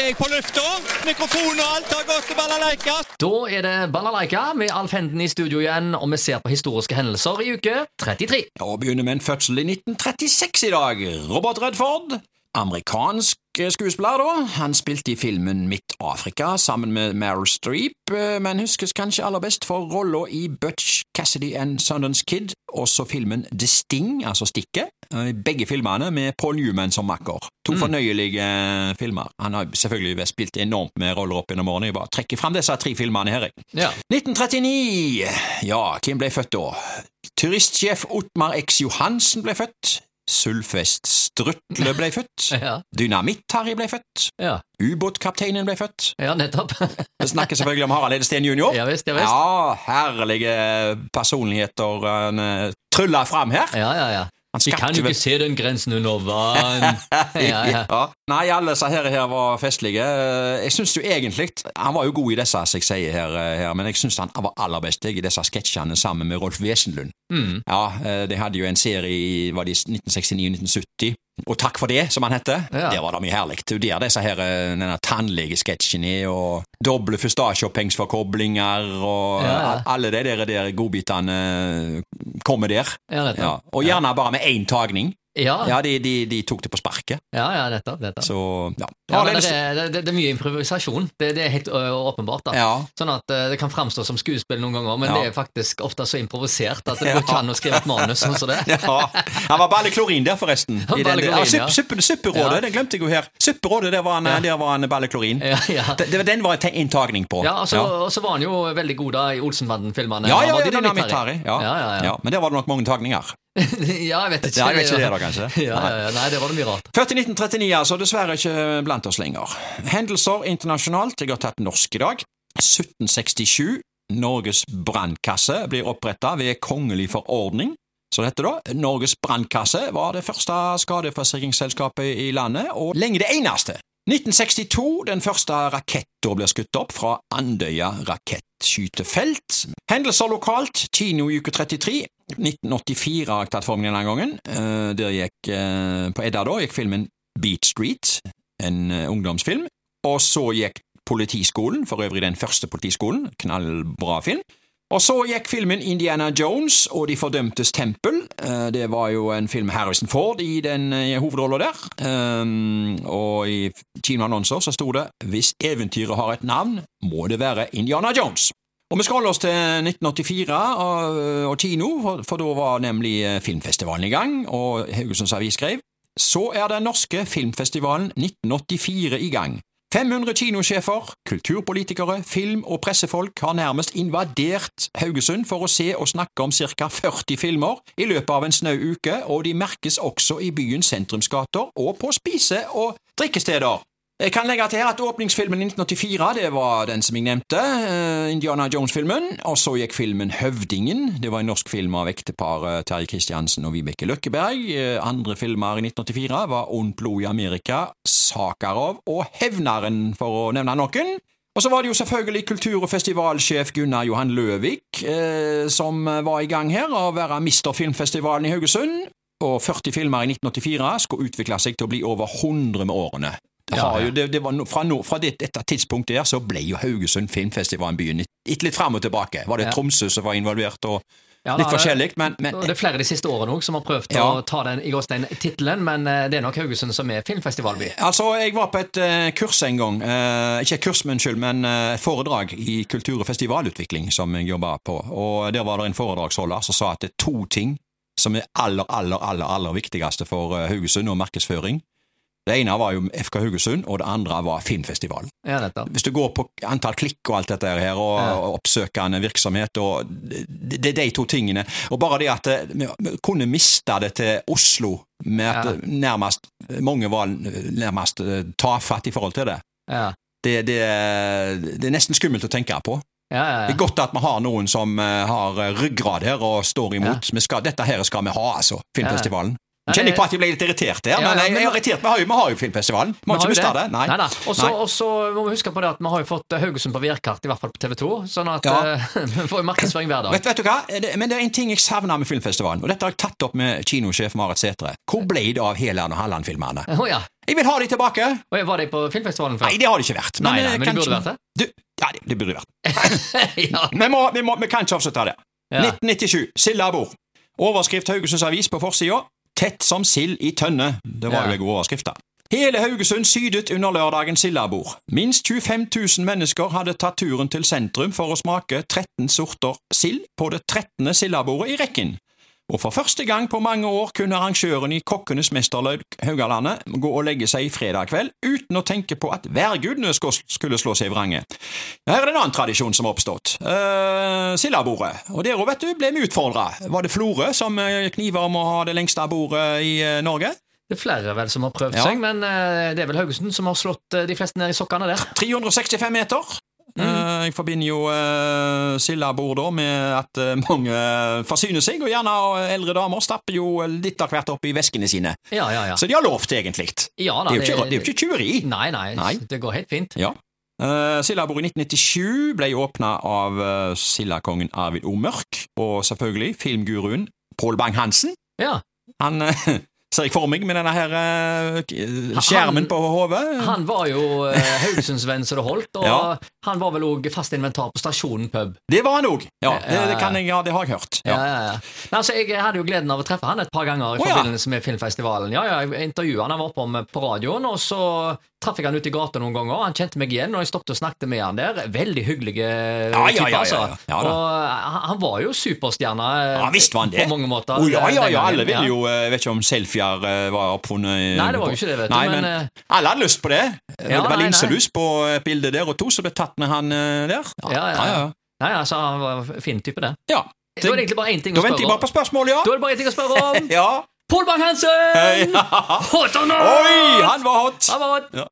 er jeg på lufta. Mikrofon og alt har gått til balalaika. Da er det Balalaika med Alf Henden i studio igjen, og vi ser på historiske hendelser i uke 33. Og begynner med en fødsel i 1936 i dag. Robert Redford. Amerikansk skuespiller, da. Han spilte i filmen Midt Afrika sammen med Meryl Streep, eh, men huskes kanskje aller best for rolla i Butch Cassidy and Sundance Kid, også filmen The Sting, altså Stikket. Eh, Begge filmene med Paul Newman som makker. To fornøyelige eh, filmer. Han har selvfølgelig spilt enormt med roller opp gjennom årene. Jeg bare trekker fram disse tre filmene her, jeg. Ja. 1939. Ja, hvem ble født da? Turistsjef Ottmar X. Johansen ble født. Sulfest Strutle ble født. Ja. Dynamitt-Harry ble født. Ja, Ubåtkapteinen ble født. ja nettopp. Vi snakker selvfølgelig om Harald Edesteen jr. Ja visst, ja visst. Ja, herlige personligheter han uh, trylla fram her. Ja, ja, ja. Vi kan jo jo vel- ikke se den grensen under vann. Ja, ja. Ja. Nei, alle disse her, her var festlige. Jeg syns jo egentlig Han var jo god i disse, som jeg sier her, her men jeg syns han var aller best i disse sketsjene sammen med Rolf Wesenlund. Mm. Ja, eh, De hadde jo en serie i var det i 1969-1970. Og takk for det, som han heter. Ja. Der var det mye herlig. Det er der disse her, eh, denne tannlegesketsjen er, og doble fustasje og ja. alle de der, der godbitene kommer der. Ja. Ja. Og gjerne bare med én tagning. Ja, ja, Ja, de, de, de tok det på sparket. ja, nettopp. nettopp. Så ja. Ja, det, er- det, det er mye improvisasjon. Det, det er helt åpenbart. da. Ja. Sånn at Det kan framstå som skuespill noen ganger, men Ja. det er faktisk ofte så improvisert at det går ikke an å skrive et manus sånn som det. ja. Han var balleklorin der, forresten. I den, Balleklorin, ja, supp, ja. supperådet, Ja. det glemte jeg jo her. Supperådet, der var han, Ja. der var han balleklorin. Ja, ja. Det, det, den var en tagning på. Ja, altså, Og så var han jo veldig god da i Olsenbanden-filmene. Ja, ja, ja. Ja. Ja, ja, ja. Men der var det nok mange tagninger. ja, jeg vet ikke. Ja, jeg vet ikke det da, kanskje. Ja, ja. Nei, det var det mye rart. Født i 1939, altså. Dessverre ikke blant oss lenger. Hendelser internasjonalt. Jeg har tatt norsk i dag. 1767. Norges brannkasse blir oppretta ved kongelig forordning. Så dette da, Norges brannkasse var det første skadeforsikringsselskapet i landet, og lenge det eneste. 1962, den første raketta blir skutt opp fra Andøya rakettskytefelt. Hendelser lokalt, kino i uke 33. 1984 har jeg tatt for denne gangen. Eh, Der gikk, eh, på Edda da, gikk filmen Beat Street, en eh, ungdomsfilm. Og så gikk Politiskolen, for øvrig den første politiskolen, knallbra film. Og så gikk filmen Indiana Jones og De fordømtes tempel. Eh, Det var jo en film Harrison Ford i den eh, hovedrollen der. Um, og i kinoannonser så sto det 'Hvis eventyret har et navn, må det være Indiana Jones'. Og vi skal holde oss til 1984 og, og kino, for, for da var nemlig eh, filmfestivalen i gang, og Haugesunds Avis skrev så er den norske filmfestivalen 1984 i gang. 500 kinosjefer, kulturpolitikere, film- og pressefolk har nærmest invadert Haugesund for å se og snakke om ca. 40 filmer i løpet av en snau uke, og de merkes også i byens sentrumsgater og på spise- og drikkesteder. Jeg kan legge til at åpningsfilmen i 1984 det var den som jeg nevnte, eh, Indiana Jones-filmen, og så gikk filmen Høvdingen. Det var en norsk film av ekteparet Terje Kristiansen og Vibeke Løkkeberg. Eh, Andre filmer i 1984 var Ondt blod i Amerika, Sakarov og Hevnaren, for å nevne noen. Og så var det jo selvfølgelig kultur- og festivalsjef Gunnar Johan Løvik eh, som var i gang her, å være mister filmfestivalen i Haugesund. Og 40 filmer i 1984 skulle utvikle seg til å bli over 100 med årene. Ja, ja. jo, det, det var no, fra, no, fra det, dette tidspunktet der så ble jo Haugesund filmfestivalen byen. Litt, litt fram og tilbake. Var det Ja. Tromsø som var involvert, og Ja, litt forskjellig, men, men Det er flere de siste årene òg som har prøvd Ja. å ta den i gåstein tittelen, men eh, det er nok Haugesund som er filmfestivalby. Altså, jeg var på et uh, kurs en gang. uh, ikke kurs, men unnskyld, men uh, foredrag i kultur- og festivalutvikling som jeg jobba på. Og der var det en foredragsholder som sa at det er to ting som er aller, aller, aller, aller viktigste for Haugesund og markedsføring. Det ene var jo FK Haugesund, og det andre var filmfestivalen. Ja. Hvis du går på antall klikk og alt dette her, og, Ja. oppsøkende virksomhet, og det, er de to tingene. Og bare det at eh, vi kunne miste det til Oslo, med at Ja. nærmest mange var nærmest eh, tafatt i forhold til det. Ja. Det, det, det er nesten skummelt å tenke på. Ja, ja, Det er godt at vi har noen som eh, har ryggrad her og står imot. Skal, dette her skal vi ha, altså. Filmfestivalen. Nå kjenner ikke på at jeg ble litt irritert her, Ja, men jeg, men- jeg er irritert. Vi har jo, vi har jo filmfestivalen. Vi må ikke miste det. Nei. Nei. Og så må vi huske på det at vi har jo fått Haugesund på VR-kart, i hvert fall på TV 2, sånn at Ja. eh, vi får jo markedsføring hver dag. Vet, vet du hva? Det, men det er en ting jeg savner med filmfestivalen, og dette har jeg tatt opp med kinosjef Marit Sætre. Hvor ble det av Heland og Halland-filmene? Å ja. Jeg vil ha de tilbake. Og Var de på filmfestivalen før? Nei, det har de ikke vært. Nei, nei, eh, men de burde vært det. Du, ja, det, det burde de vært. ja. Vi, må, vi, må, vi kan ikke avslutte det. Ja. 1997. Silda bor. Overskrift Haugesunds Avis på forsida. Tett som sild i tønne. Det var jo en god overskrift, da. Hele Haugesund sydet under lørdagens sildebord. Minst 25 000 mennesker hadde tatt turen til sentrum for å smake 13 sorter sild på det 13. sildebordet i rekken. Og for første gang på mange år kunne arrangøren i Kokkenes mesterløp Haugalandet gå og legge seg i fredag kveld uten å tenke på at værgudene sk- skulle slå seg i vrange. Her er det en annen tradisjon som har oppstått. Uh, sildabordet. Og der òg, vet du, ble vi utfordra. Var det Florø som kniva kniver om å ha det lengste bordet i eh, Norge? Det er flere vel som har prøvd Ja. seg, men eh, det er vel Haugesund som har slått eh, de fleste ned i sokkene der. 365 meter. Mm. Eh, jeg forbinder jo uh, sildebord da med at eh, mange forsyner seg, og gjerne eh, eldre damer stapper jo litt av hvert opp i veskene sine. Ja, ja, ja. Så de har lovt, egentlig. ja da, Det er jo ikke, det ikke tjuveri. Nei, nei, Nei. det går helt fint. Ja. Uh, Sildabordet i 1997 ble åpna av uh, sildakongen Arvid O. Mørk, og selvfølgelig filmguruen Pål Bang-Hansen. Ja, Han ser jeg for meg med denne her uh, skjermen Han- på hodet. Han var jo uh, Haugesundsvenn så det holdt, og Ja. han var vel òg fast inventar på Stasjonen pub. Det var han òg. Ja, det, det, kan jeg, ja, det har jeg hørt. Ja, Ja. ja, ja. Nei, altså, jeg hadde jo gleden av å treffe han et par ganger i ja. forbindelse med filmfestivalen. Ja, ja, jeg intervjuet han, han var oppe på radioen, og så traff jeg han ute i gata noen ganger. Han kjente meg igjen, og jeg stoppet og snakket med han der. Veldig hyggelige ja, type, ja, ja, altså. og han, han var jo superstjerne eh, Ja, visst var han det. på mange måter. Oh, ja, eh, ja, ja, alle ville jo eh, Jeg vet ikke om selfier eh, var oppfunnet Nei, det var jo ikke det, vet du, Nei, men, men, eh, alle hadde lyst på det. Ja, det var nei, nei. linselus på et bilde der, og to som ble tatt med han eh, der. Ja, ja, ja. Nei, altså, han var fin type, det. ja. Da er det egentlig bare én ting Da venter jeg bare på spørsmål, ja. Da er det bare én ting å spørre om. ja. Pål Bang-Hansen! Ja. Hot or not? Oi, han var hot! Han var hot. Ja.